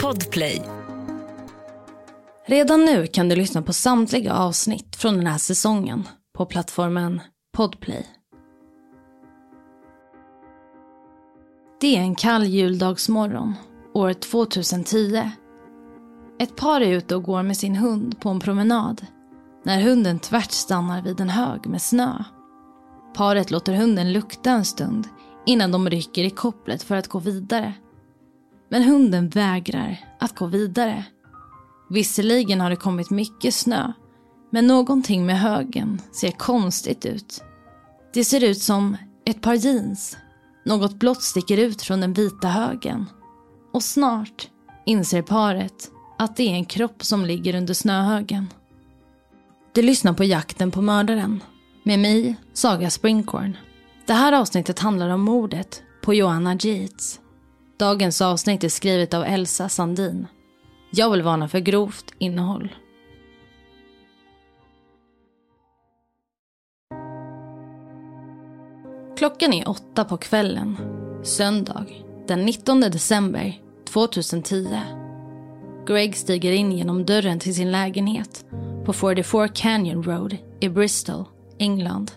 Podplay. Redan nu kan du lyssna på samtliga avsnitt från den här säsongen på plattformen Podplay. Det är en kall juldagsmorgon, år 2010. Ett par är ute och går med sin hund på en promenad när hunden tvärt stannar vid en hög med snö. Paret låter hunden lukta en stund innan de rycker i kopplet för att gå vidare. Men hunden vägrar att gå vidare. Visserligen har det kommit mycket snö, men någonting med högen ser konstigt ut. Det ser ut som ett par jeans. Något blått sticker ut från den vita högen. Och snart inser paret att det är en kropp som ligger under snöhögen. Du lyssnar på Jakten på mördaren med mig, Saga Springhorn. Det här avsnittet handlar om mordet på Joanna Jeets. Dagens avsnitt är skrivet av Elsa Sandin. Jag vill varna för grovt innehåll. Klockan är åtta på kvällen, söndag, den 19 december 2010. Greg stiger in genom dörren till sin lägenhet på 44 Canyon Road i Bristol, England.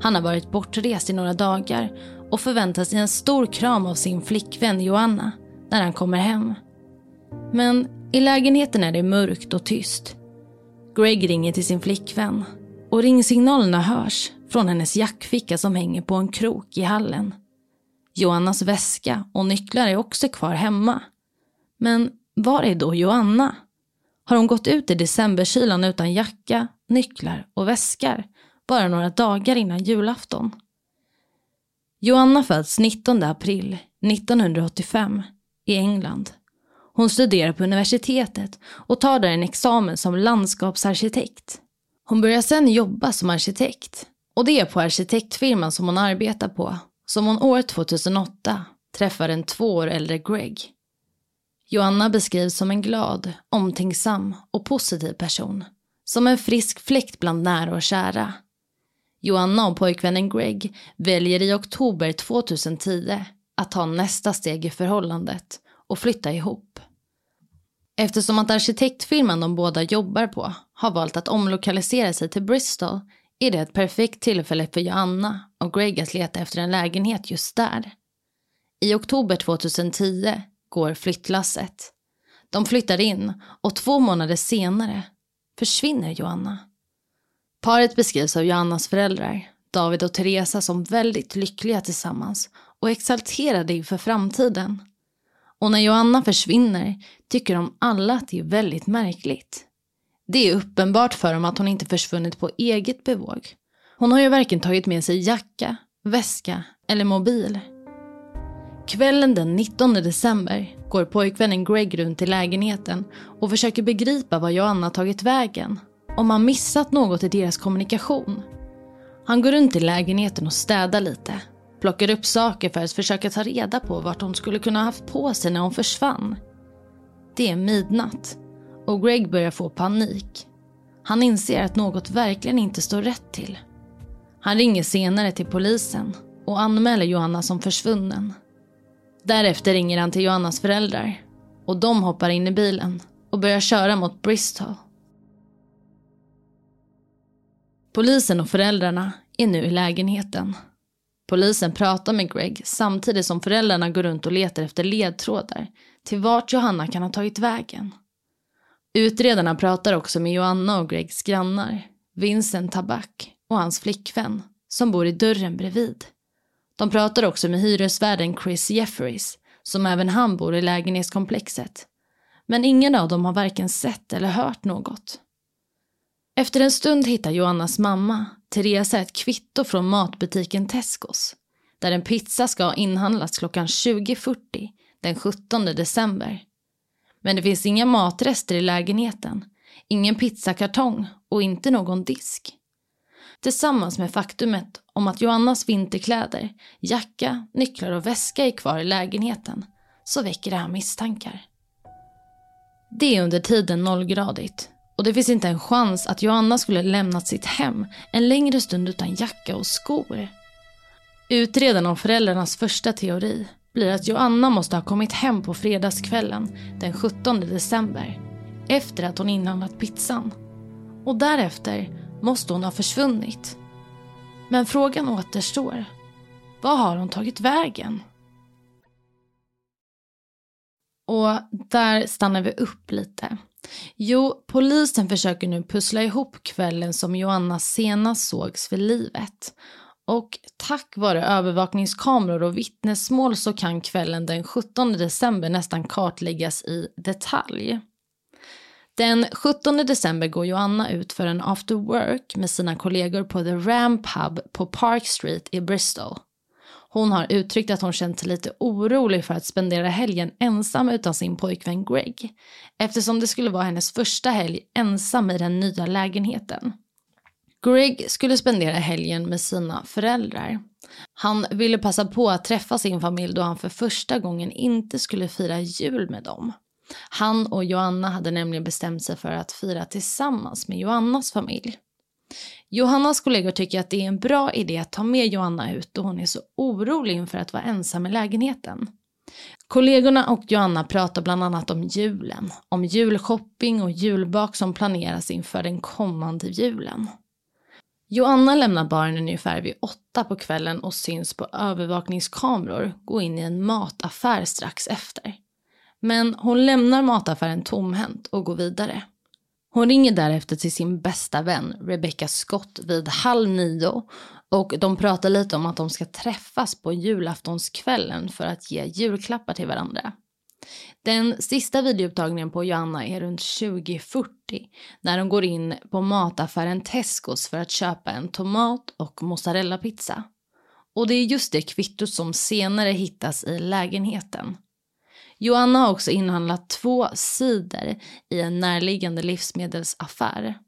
Han har varit bortrest i några dagar och förväntar sig en stor kram av sin flickvän Joanna när han kommer hem. Men i lägenheten är det mörkt och tyst. Greg ringer till sin flickvän och ringsignalerna hörs från hennes jackficka som hänger på en krok i hallen. Joannas väska och nycklar är också kvar hemma. Men var är då Joanna? Har hon gått ut i decemberkylan utan jacka, nycklar och väskor bara några dagar innan julafton? Joanna föds 19 april 1985 i England. Hon studerar på universitetet och tar där en examen som landskapsarkitekt. Hon börjar sen jobba som arkitekt och det är på arkitektfirman som hon arbetar på som hon år 2008 träffar en två år äldre Greg. Joanna beskrivs som en glad, omtänksam och positiv person. Som en frisk fläkt bland nära och kära. Joanna och pojkvännen Greg väljer i oktober 2010 att ta nästa steg i förhållandet och flytta ihop. Eftersom att arkitektfirman de båda jobbar på har valt att omlokalisera sig till Bristol är det ett perfekt tillfälle för Joanna och Greg att leta efter en lägenhet just där. I oktober 2010 går flyttlasset. De flyttar in och två månader senare försvinner Joanna. Paret beskrivs av Joannas föräldrar, David och Teresa, som väldigt lyckliga tillsammans och exalterade inför framtiden. Och när Joanna försvinner tycker de alla att det är väldigt märkligt. Det är uppenbart för dem att hon inte försvunnit på eget bevåg. Hon har ju varken tagit med sig jacka, väska eller mobil. Kvällen den 19 december går pojkvännen Greg runt i lägenheten och försöker begripa var Joanna tagit vägen. Om han missat något i deras kommunikation. Han går runt i lägenheten och städar lite. Plockar upp saker för att försöka ta reda på vart hon skulle kunna ha haft på sig när hon försvann. Det är midnatt och Greg börjar få panik. Han inser att något verkligen inte står rätt till. Han ringer senare till polisen och anmäler Joanna som försvunnen. Därefter ringer han till Joannas föräldrar och de hoppar in i bilen och börjar köra mot Bristol. Polisen och föräldrarna är nu i lägenheten. Polisen pratar med Greg samtidigt som föräldrarna går runt och letar efter ledtrådar till vart Johanna kan ha tagit vägen. Utredarna pratar också med Joanna och Gregs grannar, Vincent Tabak och hans flickvän, som bor i dörren bredvid. De pratar också med hyresvärden Chris Jeffries, som även han bor i lägenhetskomplexet. Men ingen av dem har varken sett eller hört något. Efter en stund hittar Joannas mamma, Teresa, ett kvitto från matbutiken Tescos, där en pizza ska ha inhandlats klockan 20.40 den 17 december. Men det finns inga matrester i lägenheten, ingen pizzakartong och inte någon disk. Tillsammans med faktumet om att Joannas vinterkläder, jacka, nycklar och väska är kvar i lägenheten så väcker det här misstankar. Det är under tiden nollgradigt och det finns inte en chans att Joanna skulle lämnat sitt hem en längre stund utan jacka och skor. Utredaren om föräldrarnas första teori blir att Joanna måste ha kommit hem på fredagskvällen den 17 december efter att hon inhandlat pizzan. Och därefter måste hon ha försvunnit. Men frågan återstår. Vad har hon tagit vägen? Och där stannar vi upp lite. Jo, polisen försöker nu pussla ihop kvällen som Joanna senast sågs för livet. Och tack vare övervakningskameror och vittnesmål så kan kvällen den 17 december nästan kartläggas i detalj. Den 17 december går Joanna ut för en after work med sina kollegor på The Ram Pub på Park Street i Bristol. Hon har uttryckt att hon känt sig lite orolig för att spendera helgen ensam utan sin pojkvän Greg. Eftersom det skulle vara hennes första helg ensam i den nya lägenheten. Greg skulle spendera helgen med sina föräldrar. Han ville passa på att träffa sin familj då han för första gången inte skulle fira jul med dem. Han och Joanna hade nämligen bestämt sig för att fira tillsammans med Joannas familj. Johannas kollegor tycker att det är en bra idé att ta med Joanna ut då hon är så orolig inför att vara ensam i lägenheten. Kollegorna och Joanna pratar bland annat om julen, om julshopping och julbak som planeras inför den kommande julen. Joanna lämnar baren ungefär vid åtta på kvällen och syns på övervakningskameror gå in i en mataffär strax efter. Men hon lämnar mataffären tomhänt och går vidare. Hon ringer därefter till sin bästa vän Rebecca Scott vid halv nio och de pratar lite om att de ska träffas på julaftonskvällen för att ge julklappar till varandra. Den sista videoupptagningen på Joanna är runt 2040 när hon går in på mataffären Tescos för att köpa en tomat och mozzarellapizza. Och det är just det kvittot som senare hittas i lägenheten. Joanna har också inhandlat två cider i en närliggande livsmedelsaffär.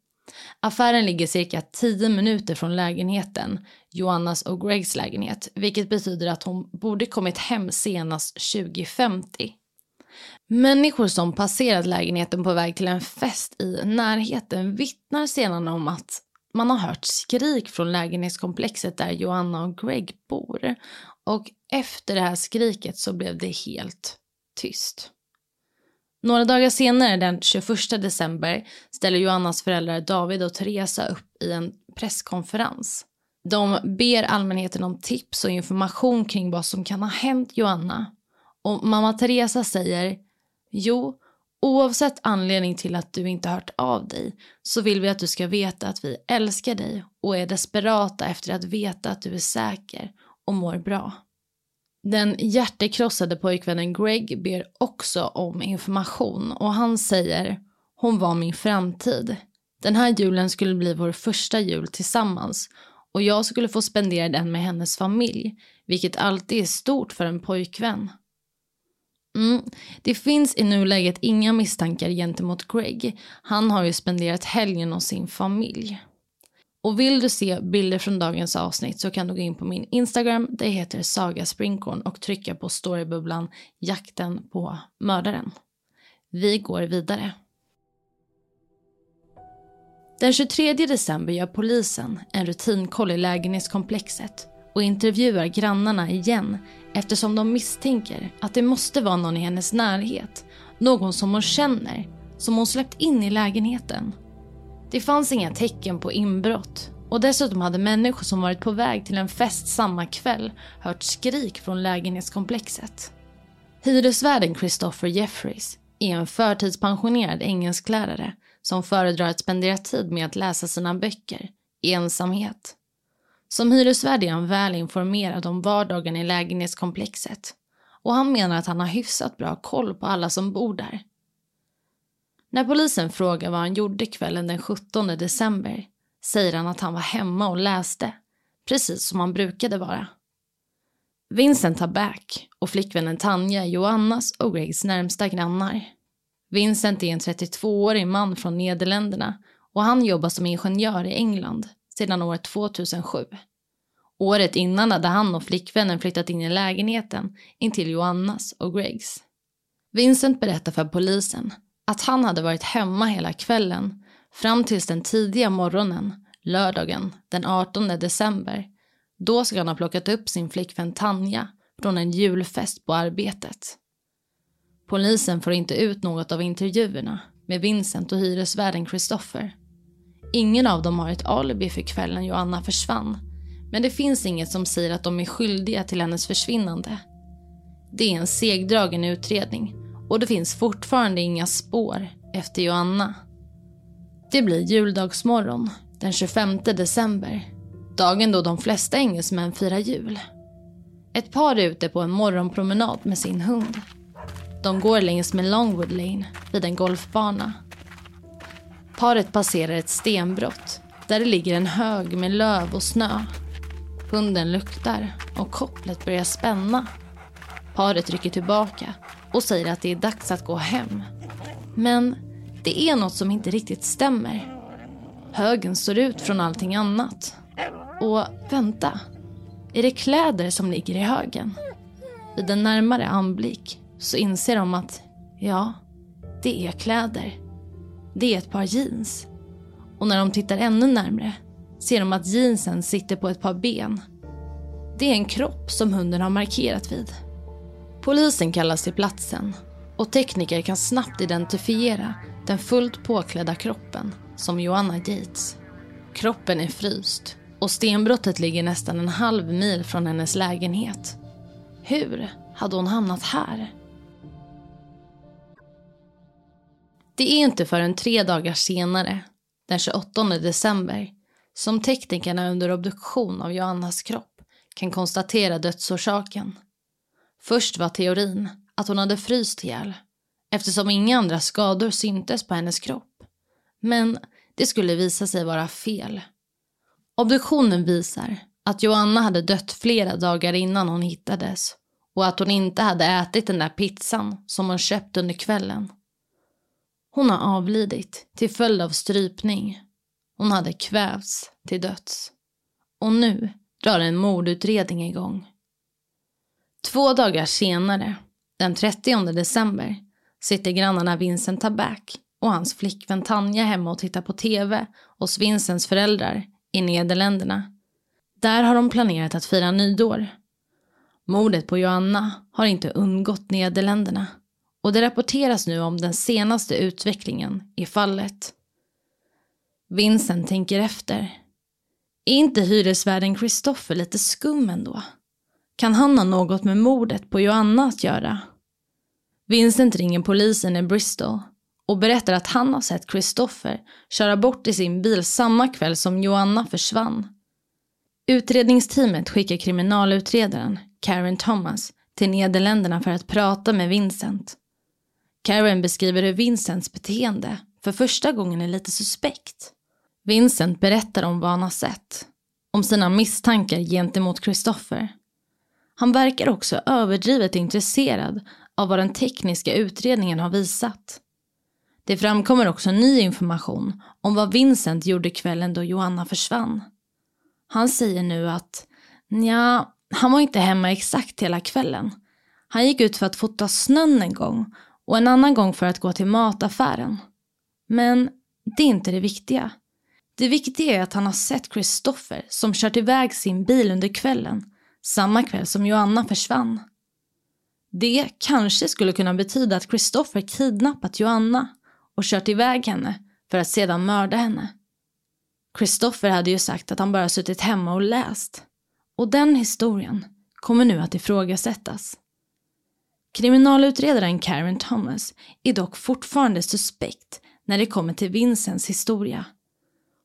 Affären ligger cirka 10 minuter från lägenheten, Joannas och Gregs lägenhet, vilket betyder att hon borde kommit hem senast 2050. Människor som passerat lägenheten på väg till en fest i närheten vittnar sedan om att man har hört skrik från lägenhetskomplexet där Joanna och Greg bor. Och efter det här skriket så blev det helt tyst. Några dagar senare, den 21 december, ställer Joannas föräldrar David och Teresa upp i en presskonferens. De ber allmänheten om tips och information kring vad som kan ha hänt Joanna. Och mamma Teresa säger, jo, oavsett anledning till att du inte hört av dig så vill vi att du ska veta att vi älskar dig och är desperata efter att veta att du är säker och mår bra. Den hjärtekrossade pojkvännen Greg ber också om information och han säger hon var min framtid. Den här julen skulle bli vår första jul tillsammans och jag skulle få spendera den med hennes familj, vilket alltid är stort för en pojkvän. Mm. Det finns i nuläget inga misstankar gentemot Greg. Han har ju spenderat helgen hos sin familj. Och vill du se bilder från dagens avsnitt så kan du gå in på min Instagram, det heter Saga Sprinkorn och trycka på storybubblan Jakten på mördaren. Vi går vidare. Den 23 december gör polisen en rutinkoll i lägenhetskomplexet och intervjuar grannarna igen eftersom de misstänker att det måste vara någon i hennes närhet, någon som hon känner, som hon släppt in i lägenheten. Det fanns inga tecken på inbrott och dessutom hade människor som varit på väg till en fest samma kväll hört skrik från lägenhetskomplexet. Hyresvärden Christopher Jeffries är en förtidspensionerad engelsklärare som föredrar att spendera tid med att läsa sina böcker i ensamhet. Som hyresvärd är han väl informerad om vardagen i lägenhetskomplexet och han menar att han har hyfsat bra koll på alla som bor där. När polisen frågar vad han gjorde kvällen den 17 december säger han att han var hemma och läste, precis som han brukade vara. Vincent tar back och flickvännen Tanja är Joannas och Gregs närmsta grannar. Vincent är en 32-årig man från Nederländerna och han jobbar som ingenjör i England sedan år 2007. Året innan hade han och flickvännen flyttat in i lägenheten intill Joannas och Gregs. Vincent berättar för polisen att han hade varit hemma hela kvällen fram tills den tidiga morgonen, lördagen den 18 december. Då ska han ha plockat upp sin flickvän Tanja från en julfest på arbetet. Polisen får inte ut något av intervjuerna med Vincent och hyresvärden Christopher. Ingen av dem har ett alibi för kvällen Joanna försvann. Men det finns inget som säger att de är skyldiga till hennes försvinnande. Det är en segdragen utredning och det finns fortfarande inga spår efter Joanna. Det blir juldagsmorgon den 25 december. Dagen då de flesta engelsmän firar jul. Ett par är ute på en morgonpromenad med sin hund. De går längs med Longwood Lane vid en golfbana. Paret passerar ett stenbrott där det ligger en hög med löv och snö. Hunden luktar och kopplet börjar spänna. Paret rycker tillbaka och säger att det är dags att gå hem. Men det är något som inte riktigt stämmer. Högen står ut från allting annat. Och vänta, är det kläder som ligger i högen? Vid en närmare anblick så inser de att, ja, det är kläder. Det är ett par jeans. Och när de tittar ännu närmre ser de att jeansen sitter på ett par ben. Det är en kropp som hunden har markerat vid. Polisen kallas till platsen och tekniker kan snabbt identifiera den fullt påklädda kroppen som Joanna Gates. Kroppen är fryst och stenbrottet ligger nästan en halv mil från hennes lägenhet. Hur hade hon hamnat här? Det är inte förrän tre dagar senare, den 28 december, som teknikerna under obduktion av Joannas kropp kan konstatera dödsorsaken. Först var teorin att hon hade fryst ihjäl eftersom inga andra skador syntes på hennes kropp. Men det skulle visa sig vara fel. Obduktionen visar att Joanna hade dött flera dagar innan hon hittades och att hon inte hade ätit den där pizzan som hon köpt under kvällen. Hon har avlidit till följd av strypning. Hon hade kvävts till döds. Och nu drar en mordutredning igång. Två dagar senare, den 30 december, sitter grannarna Vincent Tabak och hans flickvän Tanja hemma och tittar på TV hos Vincents föräldrar i Nederländerna. Där har de planerat att fira nyår. Mordet på Joanna har inte undgått Nederländerna och det rapporteras nu om den senaste utvecklingen i fallet. Vincent tänker efter. Är inte hyresvärden Kristoffer lite skum ändå? Kan han ha något med mordet på Joanna att göra? Vincent ringer polisen i Bristol och berättar att han har sett Christopher köra bort i sin bil samma kväll som Joanna försvann. Utredningsteamet skickar kriminalutredaren Karen Thomas till Nederländerna för att prata med Vincent. Karen beskriver hur Vincents beteende för första gången är lite suspekt. Vincent berättar om vad han har sett, om sina misstankar gentemot Christopher. Han verkar också överdrivet intresserad av vad den tekniska utredningen har visat. Det framkommer också ny information om vad Vincent gjorde kvällen då Joanna försvann. Han säger nu att ja, han var inte hemma exakt hela kvällen. Han gick ut för att fota snön en gång och en annan gång för att gå till mataffären. Men det är inte det viktiga. Det viktiga är att han har sett Christopher som kört iväg sin bil under kvällen, samma kväll som Joanna försvann. Det kanske skulle kunna betyda att Christopher kidnappat Joanna och kört iväg henne för att sedan mörda henne. Christopher hade ju sagt att han bara suttit hemma och läst. Och den historien kommer nu att ifrågasättas. Kriminalutredaren Karen Thomas är dock fortfarande suspekt när det kommer till Vincents historia.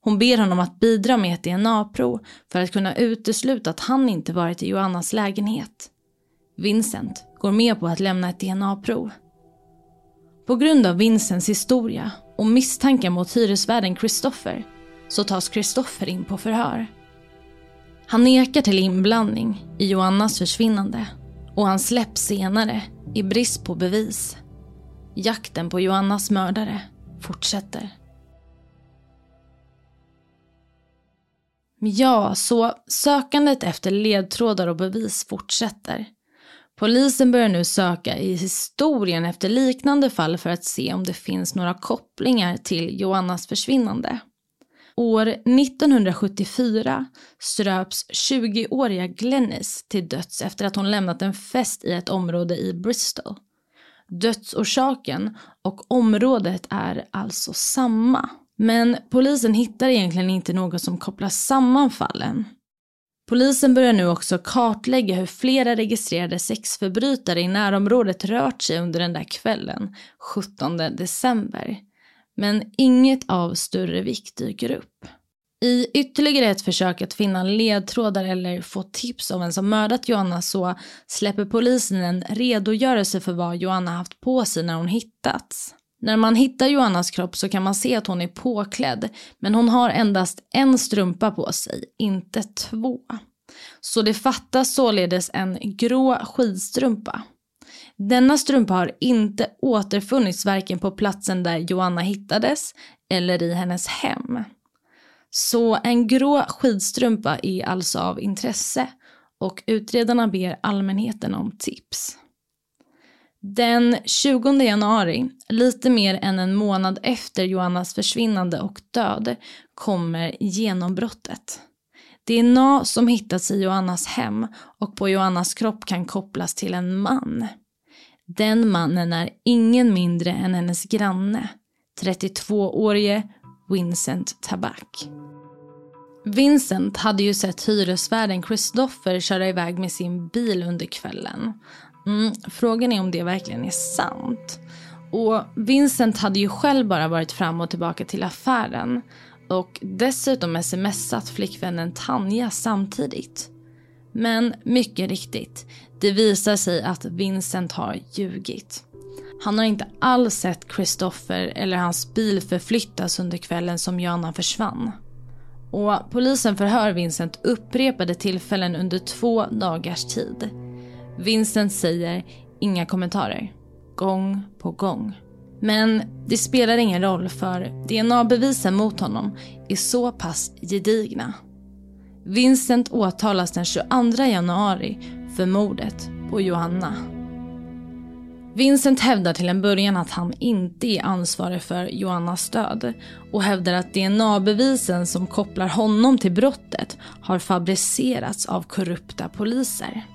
Hon ber honom att bidra med ett DNA-prov för att kunna utesluta att han inte varit i Joannas lägenhet. Vincent går med på att lämna ett DNA-prov. På grund av Vincents historia och misstankar mot hyresvärden Christopher så tas Christopher in på förhör. Han nekar till inblandning i Joannas försvinnande och han släpps senare i brist på bevis. Jakten på Joannas mördare fortsätter. Ja, så sökandet efter ledtrådar och bevis fortsätter. Polisen börjar nu söka i historien efter liknande fall för att se om det finns några kopplingar till Joannas försvinnande. År 1974 ströps 20-åriga Glennis till döds efter att hon lämnat en fest i ett område i Bristol. Dödsorsaken och området är alltså samma. Men polisen hittar egentligen inte något som kopplar samman fallen. Polisen börjar nu också kartlägga hur flera registrerade sexförbrytare i närområdet rört sig under den där kvällen, 17 december. Men inget av större vikt dyker upp. I ytterligare ett försök att finna ledtrådar eller få tips om vem som mördat Joanna så släpper polisen en redogörelse för vad Joanna haft på sig när hon hittats. När man hittar Joannas kropp så kan man se att hon är påklädd men hon har endast en strumpa på sig, inte två. Så det fattas således en grå skidstrumpa. Denna strumpa har inte återfunnits varken på platsen där Joanna hittades eller i hennes hem. Så en grå skidstrumpa är alltså av intresse och utredarna ber allmänheten om tips. Den 20 januari, lite mer än en månad efter Joannas försvinnande och död, kommer genombrottet. DNA som hittats i Joannas hem och på Joannas kropp kan kopplas till en man. Den mannen är ingen mindre än hennes granne, 32-årige Vincent Tabak. Vincent hade ju sett hyresvärden Christopher köra iväg med sin bil under kvällen. Mm, frågan är om det verkligen är sant. Och Vincent hade ju själv bara varit fram och tillbaka till affären och dessutom smsat flickvännen Tanja samtidigt. Men mycket riktigt, det visar sig att Vincent har ljugit. Han har inte alls sett Christopher eller hans bil förflyttas under kvällen som Joanna försvann. Och polisen förhör Vincent upprepade tillfällen under två dagars tid. Vincent säger inga kommentarer. Gång på gång. Men det spelar ingen roll för DNA-bevisen mot honom är så pass gedigna. Vincent åtalas den 22 januari för mordet på Johanna. Vincent hävdar till en början att han inte är ansvarig för Joannas död och hävdar att DNA-bevisen som kopplar honom till brottet har fabricerats av korrupta poliser.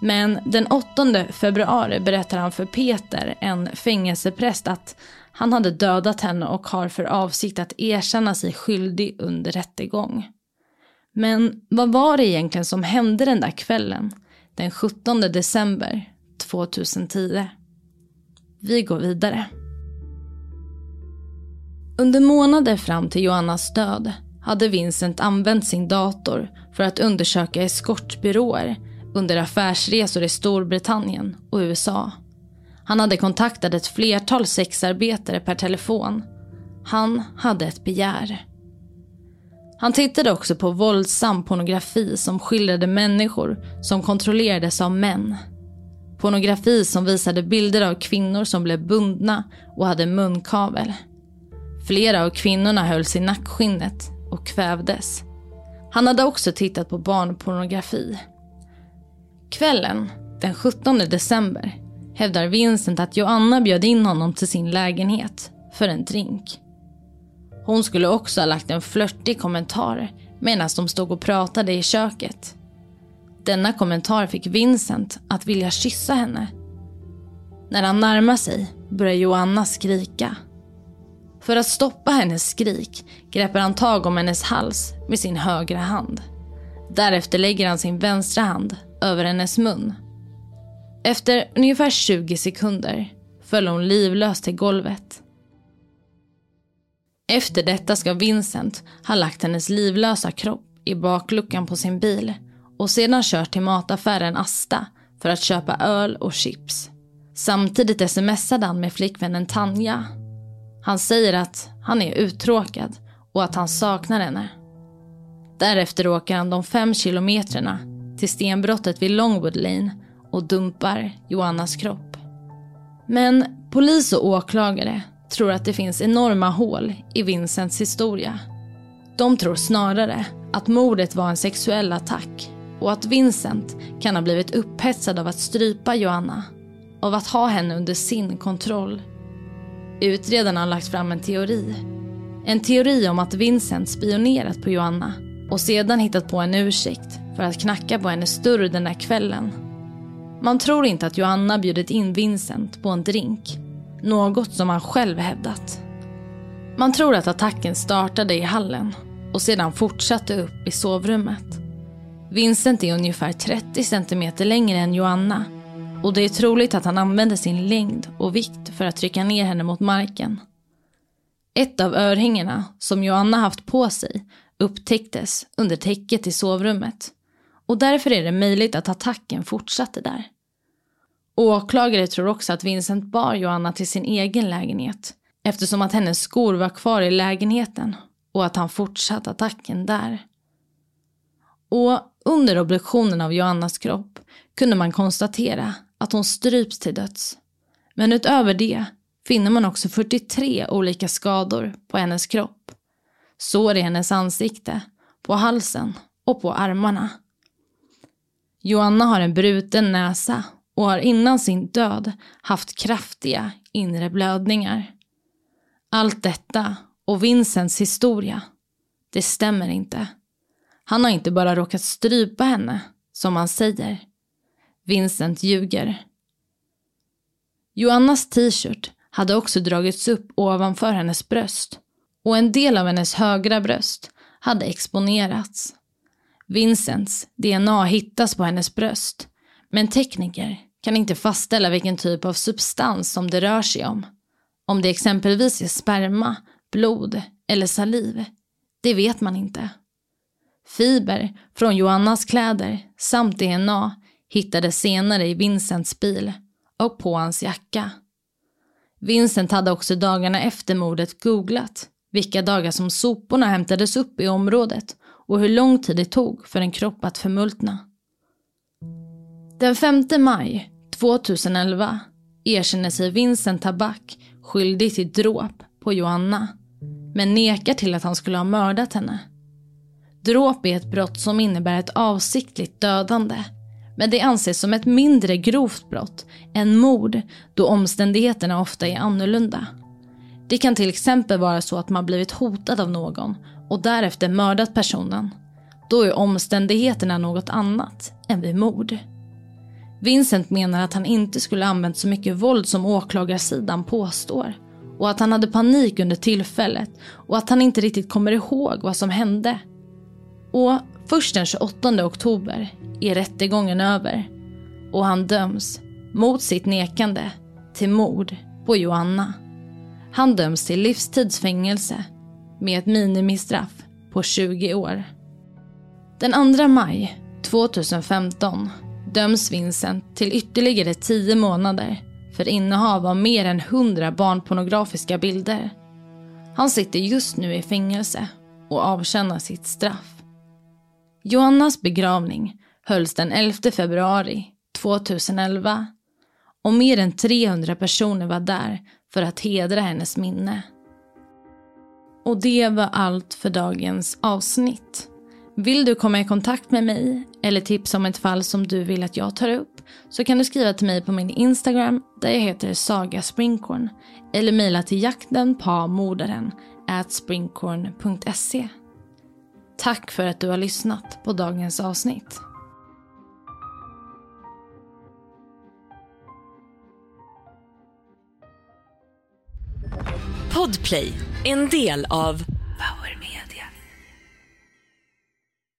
Men den 8 februari berättar han för Peter, en fängelsepräst, att han hade dödat henne och har för avsikt att erkänna sig skyldig under rättegång. Men vad var det egentligen som hände den där kvällen, den 17 december 2010? Vi går vidare. Under månader fram till Joannas död hade Vincent använt sin dator för att undersöka eskortbyråer under affärsresor i Storbritannien och USA. Han hade kontaktat ett flertal sexarbetare per telefon. Han hade ett begär. Han tittade också på våldsam pornografi som skildrade människor som kontrollerades av män. Pornografi som visade bilder av kvinnor som blev bundna och hade munkavel. Flera av kvinnorna hölls i nackskinnet och kvävdes. Han hade också tittat på barnpornografi. Kvällen, den 17 december, hävdar Vincent att Joanna bjöd in honom till sin lägenhet för en drink. Hon skulle också ha lagt en flörtig kommentar medan de stod och pratade i köket. Denna kommentar fick Vincent att vilja kyssa henne. När han närmar sig börjar Joanna skrika. För att stoppa hennes skrik greppar han tag om hennes hals med sin högra hand. Därefter lägger han sin vänstra hand över hennes mun. Efter ungefär 20 sekunder föll hon livlös till golvet. Efter detta ska Vincent ha lagt hennes livlösa kropp i bakluckan på sin bil och sedan kört till mataffären Asta för att köpa öl och chips. Samtidigt smsade han med flickvännen Tanja. Han säger att han är uttråkad och att han saknar henne. Därefter åker han de fem kilometrarna till stenbrottet vid Longwood Lane och dumpar Joannas kropp. Men polis och åklagare tror att det finns enorma hål i Vincents historia. De tror snarare att mordet var en sexuell attack och att Vincent kan ha blivit upphetsad av att strypa Joanna, av att ha henne under sin kontroll. Utredarna har lagt fram en teori. En teori om att Vincent spionerat på Joanna och sedan hittat på en ursäkt för att knacka på hennes dörr den där kvällen. Man tror inte att Joanna bjudit in Vincent på en drink. Något som han själv hävdat. Man tror att attacken startade i hallen och sedan fortsatte upp i sovrummet. Vincent är ungefär 30 cm längre än Joanna och det är troligt att han använde sin längd och vikt för att trycka ner henne mot marken. Ett av örhängena som Joanna haft på sig upptäcktes under täcket i sovrummet och därför är det möjligt att attacken fortsatte där. Åklagare tror också att Vincent bar Joanna till sin egen lägenhet eftersom att hennes skor var kvar i lägenheten och att han fortsatte attacken där. Och under obduktionen av Joannas kropp kunde man konstatera att hon stryps till döds. Men utöver det finner man också 43 olika skador på hennes kropp. Sår i hennes ansikte, på halsen och på armarna. Joanna har en bruten näsa och har innan sin död haft kraftiga inre blödningar. Allt detta och Vincents historia, det stämmer inte. Han har inte bara råkat strypa henne, som han säger. Vincent ljuger. Joannas t-shirt hade också dragits upp ovanför hennes bröst och en del av hennes högra bröst hade exponerats. Vincents DNA hittas på hennes bröst, men tekniker kan inte fastställa vilken typ av substans som det rör sig om. Om det exempelvis är sperma, blod eller saliv, det vet man inte. Fiber från Joannas kläder samt DNA hittades senare i Vincents bil och på hans jacka. Vincent hade också dagarna efter mordet googlat vilka dagar som soporna hämtades upp i området och hur lång tid det tog för en kropp att förmultna. Den 5 maj 2011 erkänner sig Vincent Tabak skyldig till dråp på Joanna men nekar till att han skulle ha mördat henne. Dråp är ett brott som innebär ett avsiktligt dödande men det anses som ett mindre grovt brott än mord då omständigheterna ofta är annorlunda. Det kan till exempel vara så att man blivit hotad av någon och därefter mördat personen. Då är omständigheterna något annat än vid mord. Vincent menar att han inte skulle använt så mycket våld som åklagarsidan påstår och att han hade panik under tillfället och att han inte riktigt kommer ihåg vad som hände. Och först den 28 oktober är rättegången över och han döms, mot sitt nekande, till mord på Joanna. Han döms till livstidsfängelse med ett minimistraff på 20 år. Den 2 maj 2015 döms Vincent till ytterligare 10 månader för innehav av mer än 100 barnpornografiska bilder. Han sitter just nu i fängelse och avtjänar sitt straff. Joannas begravning hölls den 11 februari 2011 och mer än 300 personer var där för att hedra hennes minne. Och det var allt för dagens avsnitt. Vill du komma i kontakt med mig eller tipsa om ett fall som du vill att jag tar upp så kan du skriva till mig på min Instagram där jag heter Saga Springkorn eller mejla till jaktenpamordaren at springkorn.se. Tack för att du har lyssnat på dagens avsnitt. Podplay, en del av